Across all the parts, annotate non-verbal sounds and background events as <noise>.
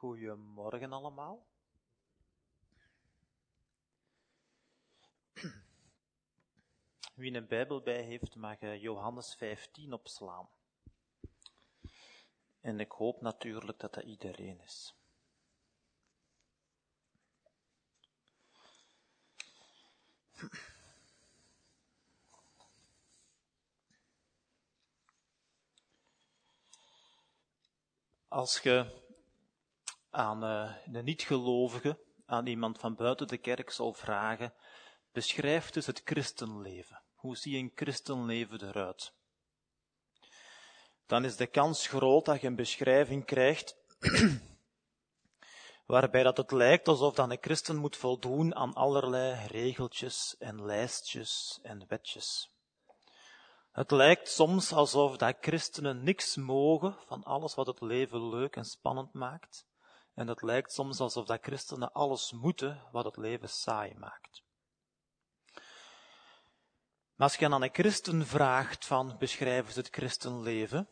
Goedemorgen allemaal. Wie een Bijbel bij heeft, mag eh, Johannes 15 opslaan. En ik hoop natuurlijk dat dat iedereen is. Als je aan uh, een niet-gelovige, aan iemand van buiten de kerk zal vragen, beschrijf dus het christenleven. Hoe zie een christenleven eruit? Dan is de kans groot dat je een beschrijving krijgt <clears throat> waarbij dat het lijkt alsof dan een christen moet voldoen aan allerlei regeltjes en lijstjes en wetjes. Het lijkt soms alsof dat christenen niks mogen van alles wat het leven leuk en spannend maakt. En het lijkt soms alsof dat christenen alles moeten wat het leven saai maakt. Maar als je aan een christen vraagt van beschrijf eens het christenleven,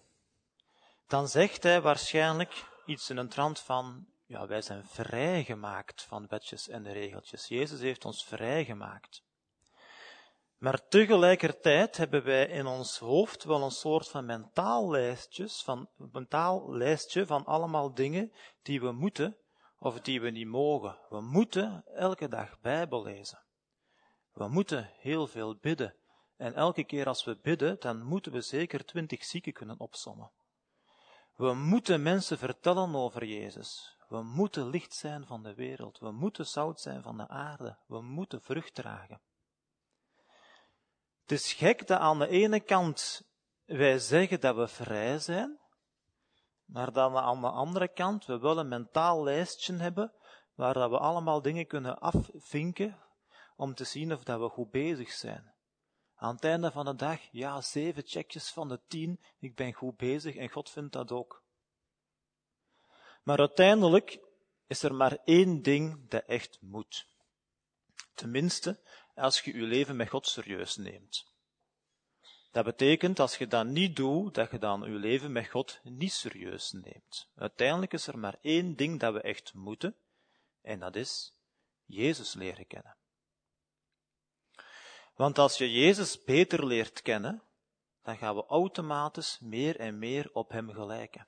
dan zegt hij waarschijnlijk iets in een trant van, ja, wij zijn vrijgemaakt van wetjes en regeltjes. Jezus heeft ons vrijgemaakt. Maar tegelijkertijd hebben wij in ons hoofd wel een soort van mentaal lijstjes, van, mentaal lijstje van allemaal dingen die we moeten of die we niet mogen. We moeten elke dag Bijbel lezen. We moeten heel veel bidden. En elke keer als we bidden, dan moeten we zeker twintig zieken kunnen opsommen. We moeten mensen vertellen over Jezus. We moeten licht zijn van de wereld. We moeten zout zijn van de aarde. We moeten vrucht dragen. Het is gek dat aan de ene kant wij zeggen dat we vrij zijn, maar we aan de andere kant we wel een mentaal lijstje hebben waar dat we allemaal dingen kunnen afvinken om te zien of dat we goed bezig zijn. Aan het einde van de dag, ja, zeven checkjes van de tien, ik ben goed bezig en God vindt dat ook. Maar uiteindelijk is er maar één ding dat echt moet. Tenminste, als je je leven met God serieus neemt. Dat betekent, als je dat niet doet, dat je dan je leven met God niet serieus neemt. Uiteindelijk is er maar één ding dat we echt moeten, en dat is Jezus leren kennen. Want als je Jezus beter leert kennen, dan gaan we automatisch meer en meer op Hem gelijken.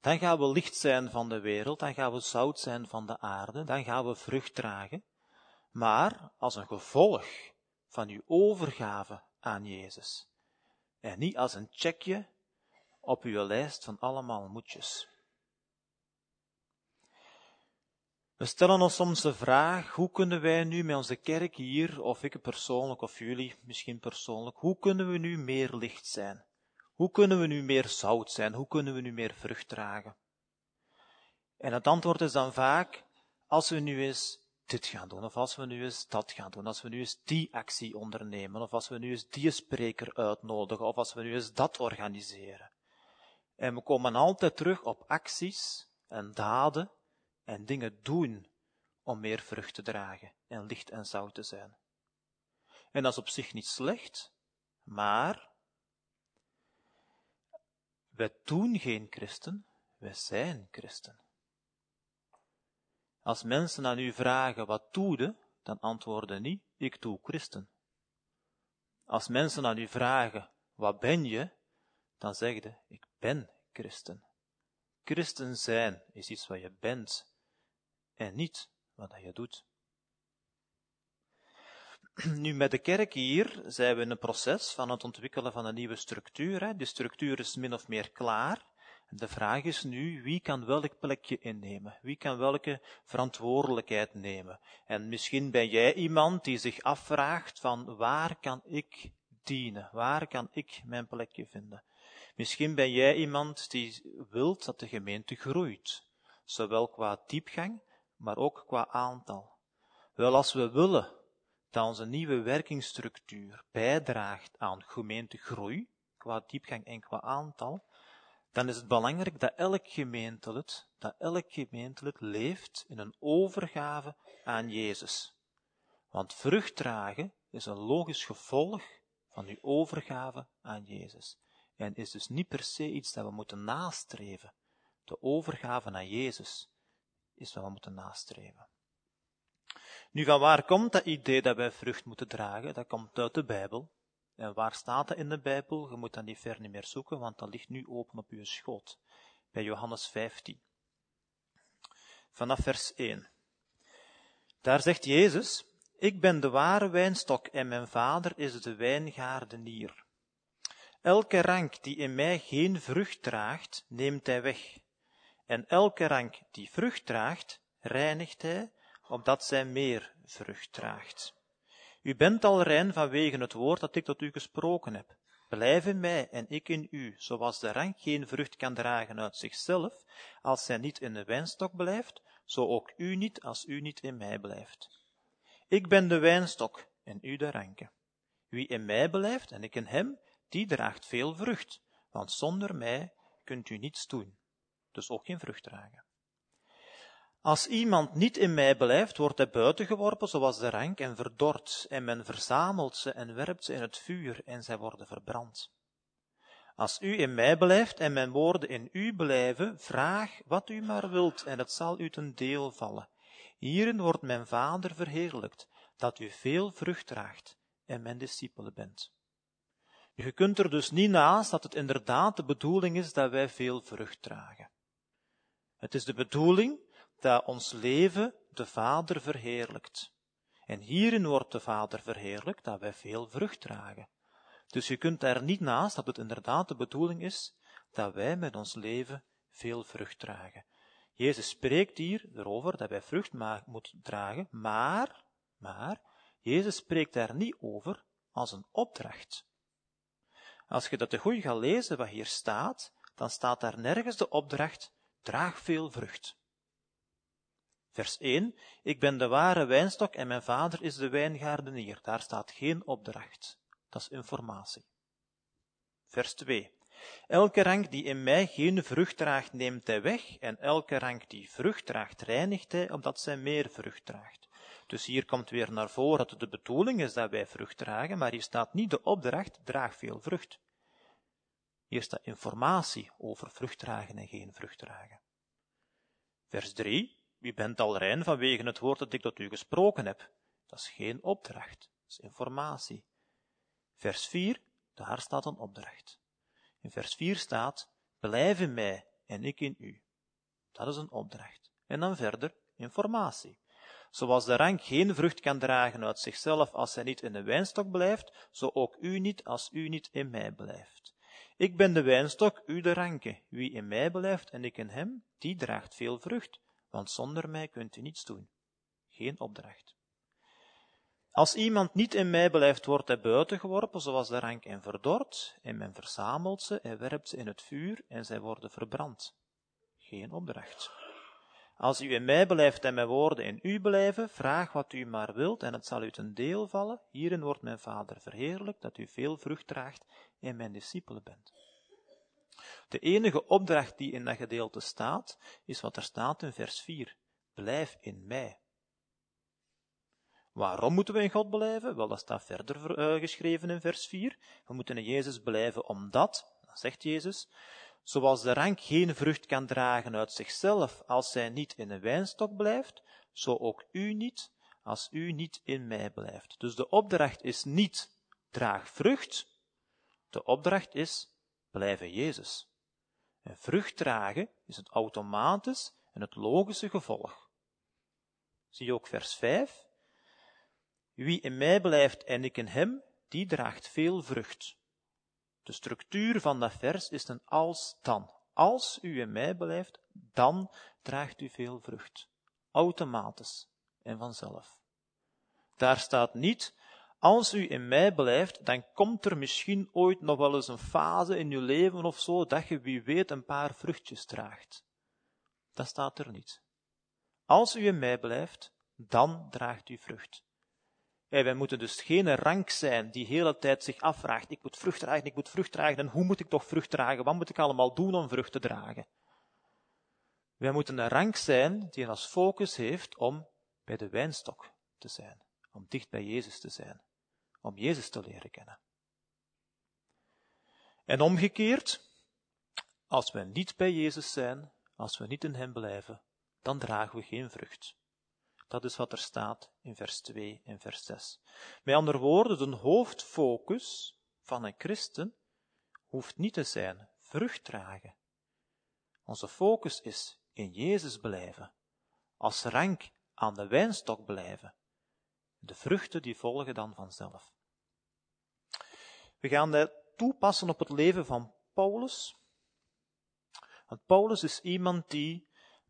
Dan gaan we licht zijn van de wereld, dan gaan we zout zijn van de aarde, dan gaan we vrucht dragen, maar als een gevolg van uw overgave aan Jezus. En niet als een checkje op uw lijst van allemaal moetjes. We stellen ons soms de vraag, hoe kunnen wij nu met onze kerk hier, of ik persoonlijk, of jullie misschien persoonlijk, hoe kunnen we nu meer licht zijn? Hoe kunnen we nu meer zout zijn? Hoe kunnen we nu meer vrucht dragen? En het antwoord is dan vaak, als we nu eens dit gaan doen, of als we nu eens dat gaan doen, als we nu eens die actie ondernemen, of als we nu eens die spreker uitnodigen, of als we nu eens dat organiseren. En we komen altijd terug op acties en daden en dingen doen om meer vrucht te dragen en licht en zout te zijn. En dat is op zich niet slecht, maar wij doen geen christen, wij zijn christen. Als mensen aan u vragen, wat doe? Dan antwoorden niet, ik doe christen. Als mensen aan u vragen, wat ben je? Dan zeg je, ik ben christen. Christen zijn is iets wat je bent en niet wat je doet. <clears throat> Nu, met de kerk hier zijn we in een proces van het ontwikkelen van een nieuwe structuur. De structuur is min of meer klaar. De vraag is nu, wie kan welk plekje innemen? Wie kan welke verantwoordelijkheid nemen? En misschien ben jij iemand die zich afvraagt van waar kan ik dienen? Waar kan ik mijn plekje vinden? Misschien ben jij iemand die wilt dat de gemeente groeit, zowel qua diepgang, maar ook qua aantal. Wel, als we willen dat onze nieuwe werkingsstructuur bijdraagt aan gemeentegroei, qua diepgang en qua aantal, dan is het belangrijk dat elk gemeentelid, dat elk gemeentelid leeft in een overgave aan Jezus. Want vrucht dragen is een logisch gevolg van uw overgave aan Jezus. En is dus niet per se iets dat we moeten nastreven. De overgave aan Jezus is wat we moeten nastreven. Nu, van waar komt dat idee dat wij vrucht moeten dragen? Dat komt uit de Bijbel. En waar staat dat in de Bijbel? Je moet dat niet ver niet meer zoeken, want dat ligt nu open op uw schoot. Bij Johannes 15. Vanaf vers 1. Daar zegt Jezus, ik ben de ware wijnstok en mijn vader is de wijngaardenier. Elke rank die in mij geen vrucht draagt, neemt hij weg. En elke rank die vrucht draagt, reinigt hij, opdat zij meer vrucht draagt. U bent al rein vanwege het woord dat ik tot u gesproken heb. Blijf in mij en ik in u, zoals de rank geen vrucht kan dragen uit zichzelf, als zij niet in de wijnstok blijft, zo ook u niet als u niet in mij blijft. Ik ben de wijnstok en u de ranken. Wie in mij blijft en ik in hem, die draagt veel vrucht, want zonder mij kunt u niets doen, dus ook geen vrucht dragen. Als iemand niet in mij blijft, wordt hij buiten geworpen zoals de rank en verdord, en men verzamelt ze en werpt ze in het vuur, en zij worden verbrand. Als u in mij blijft en mijn woorden in u blijven, vraag wat u maar wilt, en het zal u ten deel vallen. Hierin wordt mijn Vader verheerlijkt, dat u veel vrucht draagt en mijn discipelen bent. Je kunt er dus niet naast dat het inderdaad de bedoeling is dat wij veel vrucht dragen. Het is de bedoeling dat ons leven de Vader verheerlijkt. En hierin wordt de Vader verheerlijkt dat wij veel vrucht dragen. Dus je kunt er niet naast dat het inderdaad de bedoeling is dat wij met ons leven veel vrucht dragen. Jezus spreekt hier erover dat wij vrucht moeten dragen, maar, maar, Jezus spreekt daar niet over als een opdracht. Als je dat te goed gaat lezen wat hier staat, dan staat daar nergens de opdracht, draag veel vrucht. Vers 1, ik ben de ware wijnstok en mijn vader is de wijngaardenier. Daar staat geen opdracht. Dat is informatie. Vers 2, elke rank die in mij geen vrucht draagt, neemt hij weg, en elke rank die vrucht draagt, reinigt hij, opdat zij meer vrucht draagt. Dus hier komt weer naar voren dat het de bedoeling is dat wij vrucht dragen, maar hier staat niet de opdracht, draag veel vrucht. Hier staat informatie over vrucht dragen en geen vrucht dragen. Vers 3. U bent al rein vanwege het woord dat ik tot u gesproken heb. Dat is geen opdracht, dat is informatie. Vers 4. Daar staat een opdracht. In vers 4 staat, blijf in mij en ik in u. Dat is een opdracht. En dan verder, informatie. Zoals de rank geen vrucht kan dragen uit zichzelf als hij niet in de wijnstok blijft, zo ook u niet als u niet in mij blijft. Ik ben de wijnstok, u de ranke. Wie in mij blijft en ik in hem, die draagt veel vrucht, want zonder mij kunt u niets doen. Geen opdracht. Als iemand niet in mij blijft, wordt hij buiten geworpen, zoals de rank en verdord, en men verzamelt ze en werpt ze in het vuur, en zij worden verbrand. Geen opdracht. Als u in mij blijft en mijn woorden in u blijven, vraag wat u maar wilt en het zal u ten deel vallen. Hierin wordt mijn Vader verheerlijk, dat u veel vrucht draagt en mijn discipelen bent. De enige opdracht die in dat gedeelte staat, is wat er staat in vers 4. Blijf in mij. Waarom moeten we in God blijven? Wel, dat staat verder uh, geschreven in vers 4. We moeten in Jezus blijven omdat, zegt Jezus, Zoals de rank geen vrucht kan dragen uit zichzelf als zij niet in een wijnstok blijft, zo ook u niet als u niet in mij blijft. Dus de opdracht is niet draag vrucht, de opdracht is blijven Jezus. En vrucht dragen is het automatisch en het logische gevolg. Zie ook vers 5? Wie in mij blijft en ik in hem, die draagt veel vrucht. De structuur van dat vers is een als-dan. Als u in mij blijft, dan draagt u veel vrucht. Automatisch en vanzelf. Daar staat niet, als u in mij blijft, dan komt er misschien ooit nog wel eens een fase in uw leven of zo, dat je wie weet een paar vruchtjes draagt. Dat staat er niet. Als u in mij blijft, dan draagt u vrucht. Wij moeten dus geen rank zijn die de hele tijd zich afvraagt, ik moet vrucht dragen, ik moet vrucht dragen, en hoe moet ik toch vrucht dragen? Wat moet ik allemaal doen om vrucht te dragen? Wij moeten een rank zijn die als focus heeft om bij de wijnstok te zijn, om dicht bij Jezus te zijn, om Jezus te leren kennen. En omgekeerd, als we niet bij Jezus zijn, als we niet in Hem blijven, dan dragen we geen vrucht. Dat is wat er staat in vers 2 en vers 6. Met andere woorden, de hoofdfocus van een christen hoeft niet te zijn vrucht dragen. Onze focus is in Jezus blijven, als rank aan de wijnstok blijven. De vruchten die volgen dan vanzelf. We gaan dat toepassen op het leven van Paulus. Want Paulus is iemand die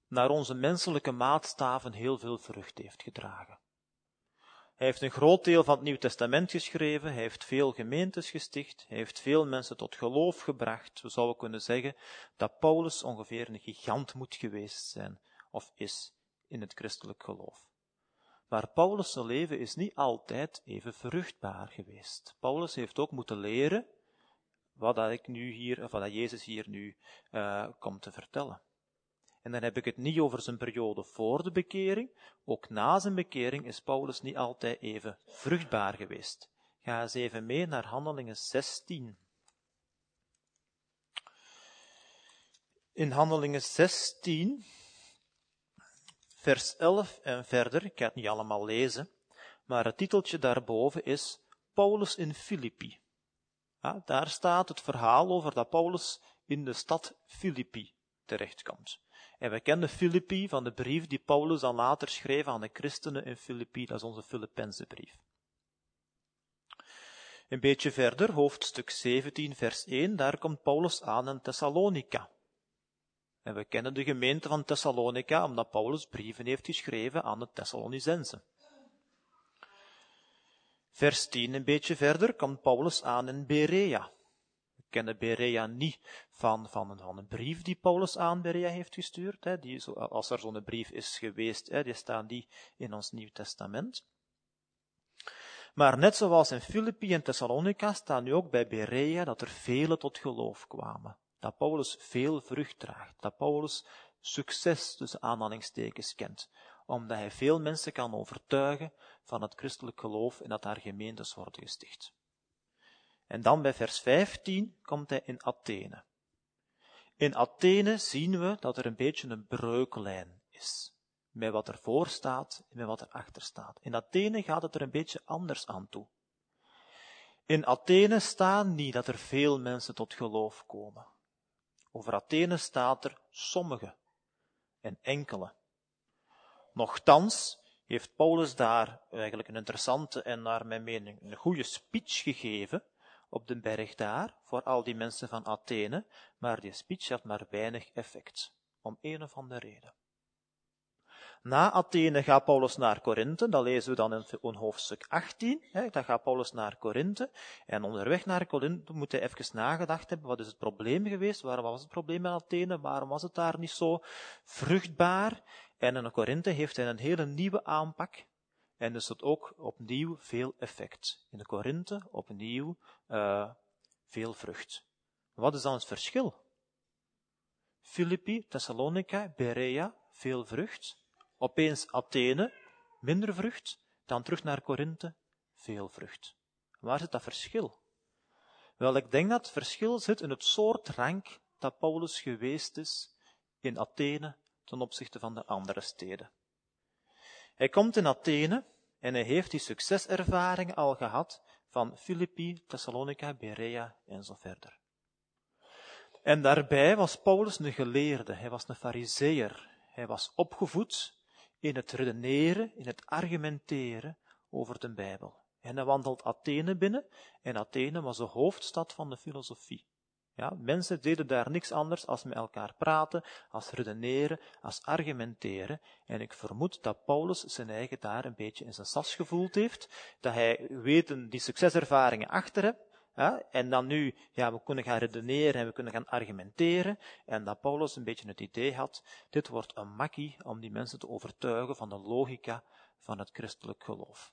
naar onze menselijke maatstaven heel veel vrucht heeft gedragen. Hij heeft een groot deel van het Nieuw Testament geschreven, hij heeft veel gemeentes gesticht, hij heeft veel mensen tot geloof gebracht. We zouden kunnen zeggen dat Paulus ongeveer een gigant moet geweest zijn, of is, in het christelijk geloof. Maar Paulus' leven is niet altijd even vruchtbaar geweest. Paulus heeft ook moeten leren wat dat ik nu hier, of Jezus hier nu uh, komt te vertellen. En dan heb ik het niet over zijn periode voor de bekering. Ook na zijn bekering is Paulus niet altijd even vruchtbaar geweest. Ga eens even mee naar Handelingen 16. In Handelingen 16, vers 11 en verder, ik ga het niet allemaal lezen, maar het titeltje daarboven is Paulus in Filippi. Daar staat het verhaal over dat Paulus in de stad Filippi terechtkomt. En we kennen Filippi van de brief die Paulus dan later schreef aan de christenen in Filippi, dat is onze Filippense brief. Een beetje verder, hoofdstuk 17, vers 1, daar komt Paulus aan in Thessalonica. En we kennen de gemeente van Thessalonica omdat Paulus brieven heeft geschreven aan de Thessalonicensen. Vers 10, een beetje verder, komt Paulus aan in Berea kennen Berea niet van, van, een, brief die Paulus aan Berea heeft gestuurd. Hè, die, als er zo'n brief is geweest, hè, die staan die in ons Nieuw Testament. Maar net zoals in Filippi en Thessalonica staan nu ook bij Berea dat er velen tot geloof kwamen. Dat Paulus veel vrucht draagt. Dat Paulus succes tussen aanhalingstekens kent. Omdat hij veel mensen kan overtuigen van het christelijk geloof en dat daar gemeentes worden gesticht. En dan bij vers 15 komt hij in Athene. In Athene zien we dat er een beetje een breuklijn is. Met wat er voor staat en met wat er achter staat. In Athene gaat het er een beetje anders aan toe. In Athene staat niet dat er veel mensen tot geloof komen. Over Athene staat er sommige en enkele. Nochtans heeft Paulus daar eigenlijk een interessante en naar mijn mening een goede speech gegeven op de berg daar, voor al die mensen van Athene, maar die speech had maar weinig effect, om een of andere reden. Na Athene gaat Paulus naar Korinthe, dat lezen we dan in hoofdstuk 18. Hè, dan gaat Paulus naar Korinthe. En onderweg naar Korinthe moet hij even nagedacht hebben, wat is het probleem geweest? Waarom was het probleem in Athene? Waarom was het daar niet zo vruchtbaar? En in Korinthe heeft hij een hele nieuwe aanpak. En dus het ook opnieuw veel effect. In de Korinthe opnieuw uh, veel vrucht. Wat is dan het verschil? Filippi, Thessalonica, Berea, veel vrucht. Opeens Athene, minder vrucht. Dan terug naar Korinthe, veel vrucht. Waar zit dat verschil? Wel, ik denk dat het verschil zit in het soort rank dat Paulus geweest is in Athene ten opzichte van de andere steden. Hij komt in Athene en hij heeft die succeservaring al gehad van Filippi, Thessalonica, Berea en zo verder. En daarbij was Paulus een geleerde, hij was een fariseer. Hij was opgevoed in het redeneren, in het argumenteren over de Bijbel. En hij wandelt Athene binnen, en Athene was de hoofdstad van de filosofie. Ja, mensen deden daar niks anders als met elkaar praten, als redeneren, als argumenteren. En ik vermoed dat Paulus zijn eigen daar een beetje in zijn sas gevoeld heeft, dat hij weten die succeservaringen achter hebt, ja, en dan nu, ja, we kunnen gaan redeneren en we kunnen gaan argumenteren. En dat Paulus een beetje het idee had, dit wordt een makkie om die mensen te overtuigen van de logica van het christelijk geloof.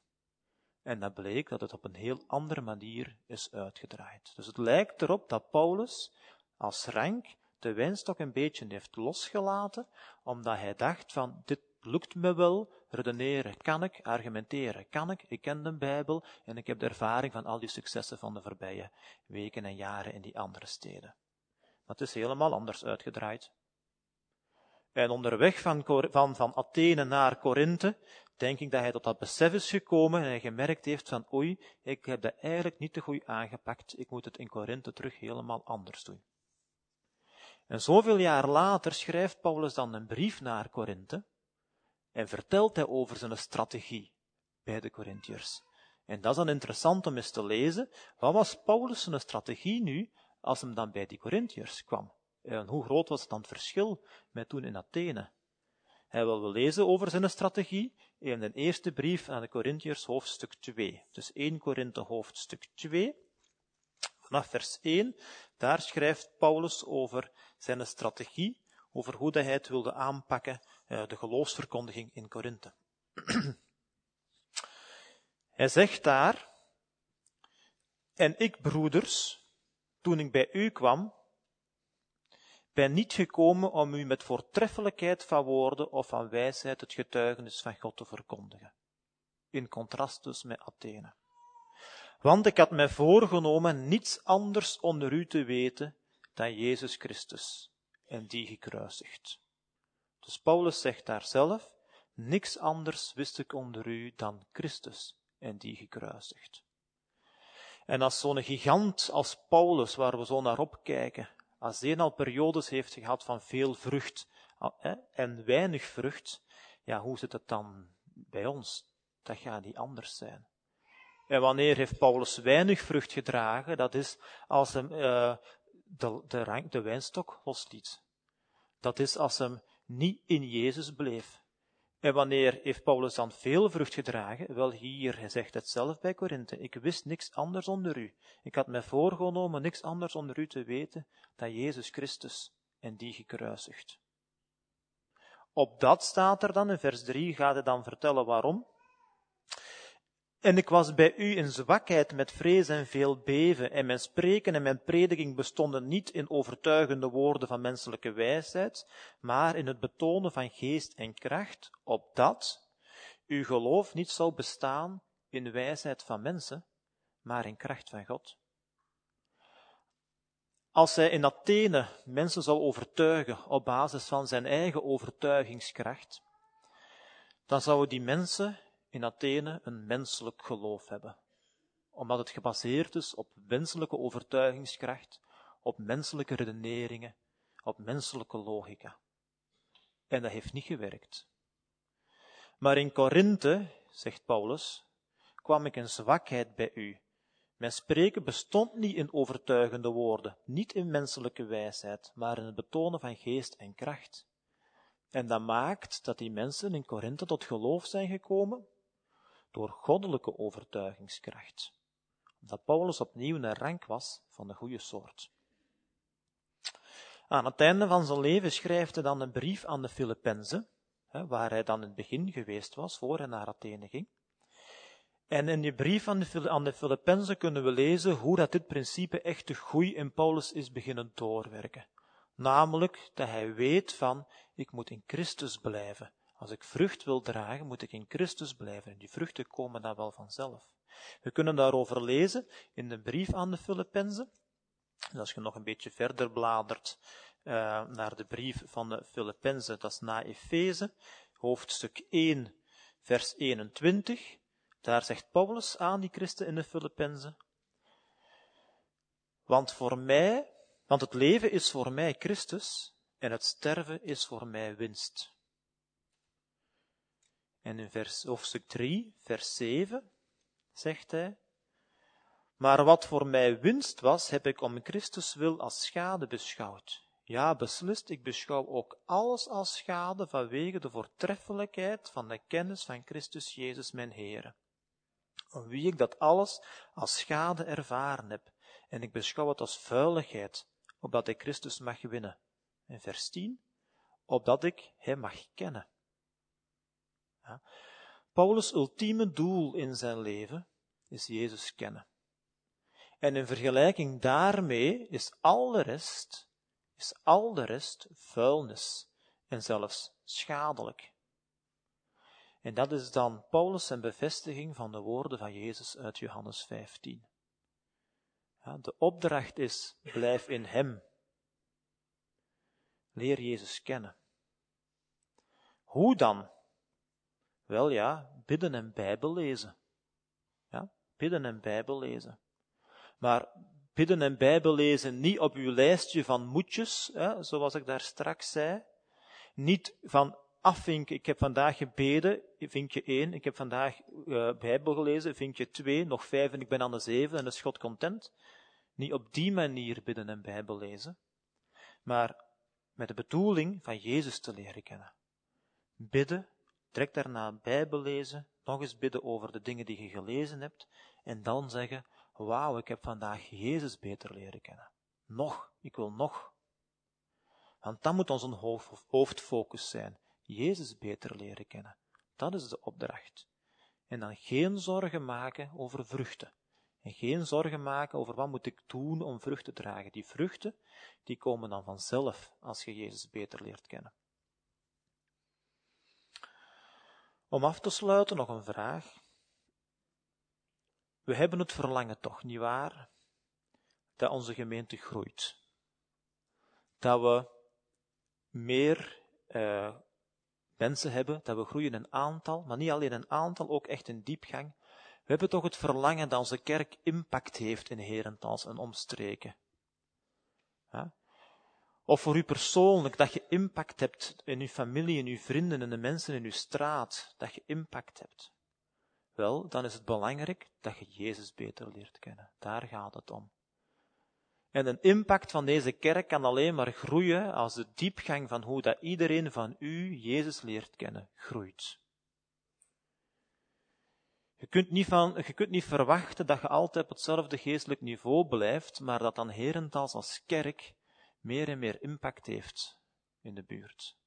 En dat bleek dat het op een heel andere manier is uitgedraaid. Dus het lijkt erop dat Paulus als rank de wijnstok een beetje heeft losgelaten, omdat hij dacht van, dit lukt me wel, redeneren kan ik, argumenteren kan ik, ik ken de Bijbel en ik heb de ervaring van al die successen van de voorbije weken en jaren in die andere steden. Maar het is helemaal anders uitgedraaid. En onderweg van, van, van Athene naar Korinthe, denk ik dat hij tot dat besef is gekomen en hij gemerkt heeft van oei, ik heb dat eigenlijk niet te goed aangepakt, ik moet het in Korinthe terug helemaal anders doen. En zoveel jaar later schrijft Paulus dan een brief naar Korinthe en vertelt hij over zijn strategie bij de Corinthiërs. En dat is dan interessant om eens te lezen. Wat was Paulus zijn strategie nu als hem dan bij die Corinthiërs kwam? En hoe groot was dan het verschil met toen in Athene? Hij wil lezen over zijn strategie in de eerste brief aan de Corinthiërs, hoofdstuk 2. Dus 1 Korinthe, hoofdstuk 2. Vanaf vers 1, daar schrijft Paulus over zijn strategie, over hoe hij het wilde aanpakken, eh, de geloofsverkondiging in Korinthe. <clears throat> Hij zegt daar, en ik, broeders, toen ik bij u kwam, ben niet gekomen om u met voortreffelijkheid van woorden of van wijsheid het getuigenis van God te verkondigen. In contrast dus met Athene. Want ik had mij voorgenomen niets anders onder u te weten dan Jezus Christus en die gekruisigd. Dus Paulus zegt daar zelf, niks anders wist ik onder u dan Christus en die gekruisigd. En als zo'n gigant als Paulus, waar we zo naar opkijken, als hij al periodes heeft gehad van veel vrucht en weinig vrucht, ja, hoe zit het dan bij ons? Dat gaat niet anders zijn. En wanneer heeft Paulus weinig vrucht gedragen? Dat is als hem uh, de, de, de wijnstok losliet. Dat is als hem niet in Jezus bleef. En wanneer heeft Paulus dan veel vrucht gedragen? Wel hier, hij zegt het zelf bij Korinthe. Ik wist niks anders onder u. Ik had mij voorgenomen niks anders onder u te weten dan Jezus Christus en die gekruisigd. Op dat staat er dan, in vers 3 gaat hij dan vertellen waarom. En ik was bij u in zwakheid met vrees en veel beven, en mijn spreken en mijn prediking bestonden niet in overtuigende woorden van menselijke wijsheid, maar in het betonen van geest en kracht, opdat uw geloof niet zou bestaan in wijsheid van mensen, maar in kracht van God. Als hij in Athene mensen zou overtuigen op basis van zijn eigen overtuigingskracht, dan zouden die mensen in Athene een menselijk geloof hebben, omdat het gebaseerd is op menselijke overtuigingskracht, op menselijke redeneringen, op menselijke logica. En dat heeft niet gewerkt. Maar in Korinthe, zegt Paulus, kwam ik in zwakheid bij u. Mijn spreken bestond niet in overtuigende woorden, niet in menselijke wijsheid, maar in het betonen van geest en kracht. En dat maakt dat die mensen in Korinthe tot geloof zijn gekomen, door goddelijke overtuigingskracht. Omdat Paulus opnieuw een rank was van de goede soort. Aan het einde van zijn leven schrijft hij dan een brief aan de Filippenzen, waar hij dan in het begin geweest was, voor hij naar Athene ging. En in die brief aan de, Filippenzen kunnen we lezen hoe dat dit principe echt de groei in Paulus is beginnen doorwerken. Namelijk dat hij weet van, ik moet in Christus blijven. Als ik vrucht wil dragen, moet ik in Christus blijven. En die vruchten komen dan wel vanzelf. We kunnen daarover lezen in de brief aan de Filippenzen. En als je nog een beetje verder bladert uh, naar de brief van de Filippenzen, dat is na Efeze, hoofdstuk 1, vers 21. Daar zegt Paulus aan die christen in de Filippenzen. Want voor mij, want het leven is voor mij Christus en het sterven is voor mij winst. En in vers, hoofdstuk 3, vers 7, zegt hij, maar wat voor mij winst was, heb ik om Christus wil als schade beschouwd. Ja, beslist, ik beschouw ook alles als schade vanwege de voortreffelijkheid van de kennis van Christus Jezus mijn Heere. Om wie ik dat alles als schade ervaren heb, en ik beschouw het als vuiligheid, opdat ik Christus mag winnen. En vers 10, opdat ik hem mag kennen Paulus' ultieme doel in zijn leven is Jezus kennen. En in vergelijking daarmee is al de rest, is al de rest vuilnis en zelfs schadelijk. En dat is dan Paulus' zijn bevestiging van de woorden van Jezus uit Johannes 15. Ja, de opdracht is, blijf in Hem. Leer Jezus kennen. Hoe dan? Wel ja, bidden en Bijbel lezen. Ja, bidden en Bijbel lezen. Maar bidden en Bijbel lezen niet op uw lijstje van moetjes, hè, zoals ik daar straks zei. Niet van afvinken, ik heb vandaag gebeden, vinkje 1, ik heb vandaag uh, Bijbel gelezen, vinkje 2, nog 5 en ik ben aan de 7 en is God content. Niet op die manier bidden en Bijbel lezen, maar met de bedoeling van Jezus te leren kennen. Bidden, trek daarna Bijbel lezen, nog eens bidden over de dingen die je gelezen hebt, en dan zeggen, wauw, ik heb vandaag Jezus beter leren kennen. Nog, ik wil nog. Want dat moet onze hoofdfocus zijn. Jezus beter leren kennen. Dat is de opdracht. En dan geen zorgen maken over vruchten. En geen zorgen maken over wat moet ik doen om vruchten te dragen. Die vruchten, die komen dan vanzelf als je Jezus beter leert kennen. Om af te sluiten nog een vraag. We hebben het verlangen toch, niet waar? Dat onze gemeente groeit. Dat we meer uh, mensen hebben, dat we groeien in aantal, maar niet alleen een aantal, ook echt in diepgang. We hebben toch het verlangen dat onze kerk impact heeft in Herentals en omstreken. Ja? Of voor u persoonlijk, dat je impact hebt in uw familie, in uw vrienden, in de mensen in uw straat, dat je impact hebt. Wel, dan is het belangrijk dat je Jezus beter leert kennen. Daar gaat het om. En een impact van deze kerk kan alleen maar groeien als de diepgang van hoe dat iedereen van u Jezus leert kennen, groeit. Je kunt, niet van, je kunt niet verwachten dat je altijd op hetzelfde geestelijk niveau blijft, maar dat dan herentals als kerk meer en meer impact heeft in de buurt.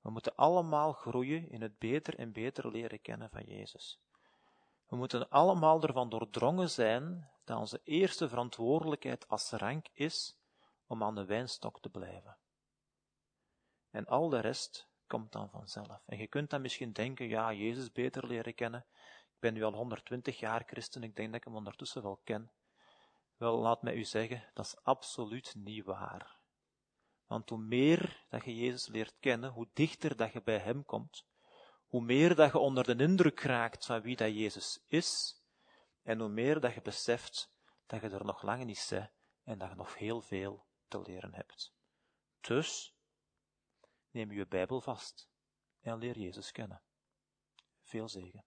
We moeten allemaal groeien in het beter en beter leren kennen van Jezus. We moeten allemaal ervan doordrongen zijn dat onze eerste verantwoordelijkheid als rank is om aan de wijnstok te blijven. En al de rest komt dan vanzelf. En je kunt dan misschien denken, ja, Jezus beter leren kennen. Ik ben nu al 120 jaar christen, ik denk dat ik hem ondertussen wel ken. Wel, laat mij u zeggen, dat is absoluut niet waar. Want hoe meer dat je Jezus leert kennen, hoe dichter dat je bij Hem komt, hoe meer dat je onder de indruk raakt van wie dat Jezus is, en hoe meer dat je beseft dat je er nog lang niet bent en dat je nog heel veel te leren hebt. Dus, neem je Bijbel vast en leer Jezus kennen. Veel zegen.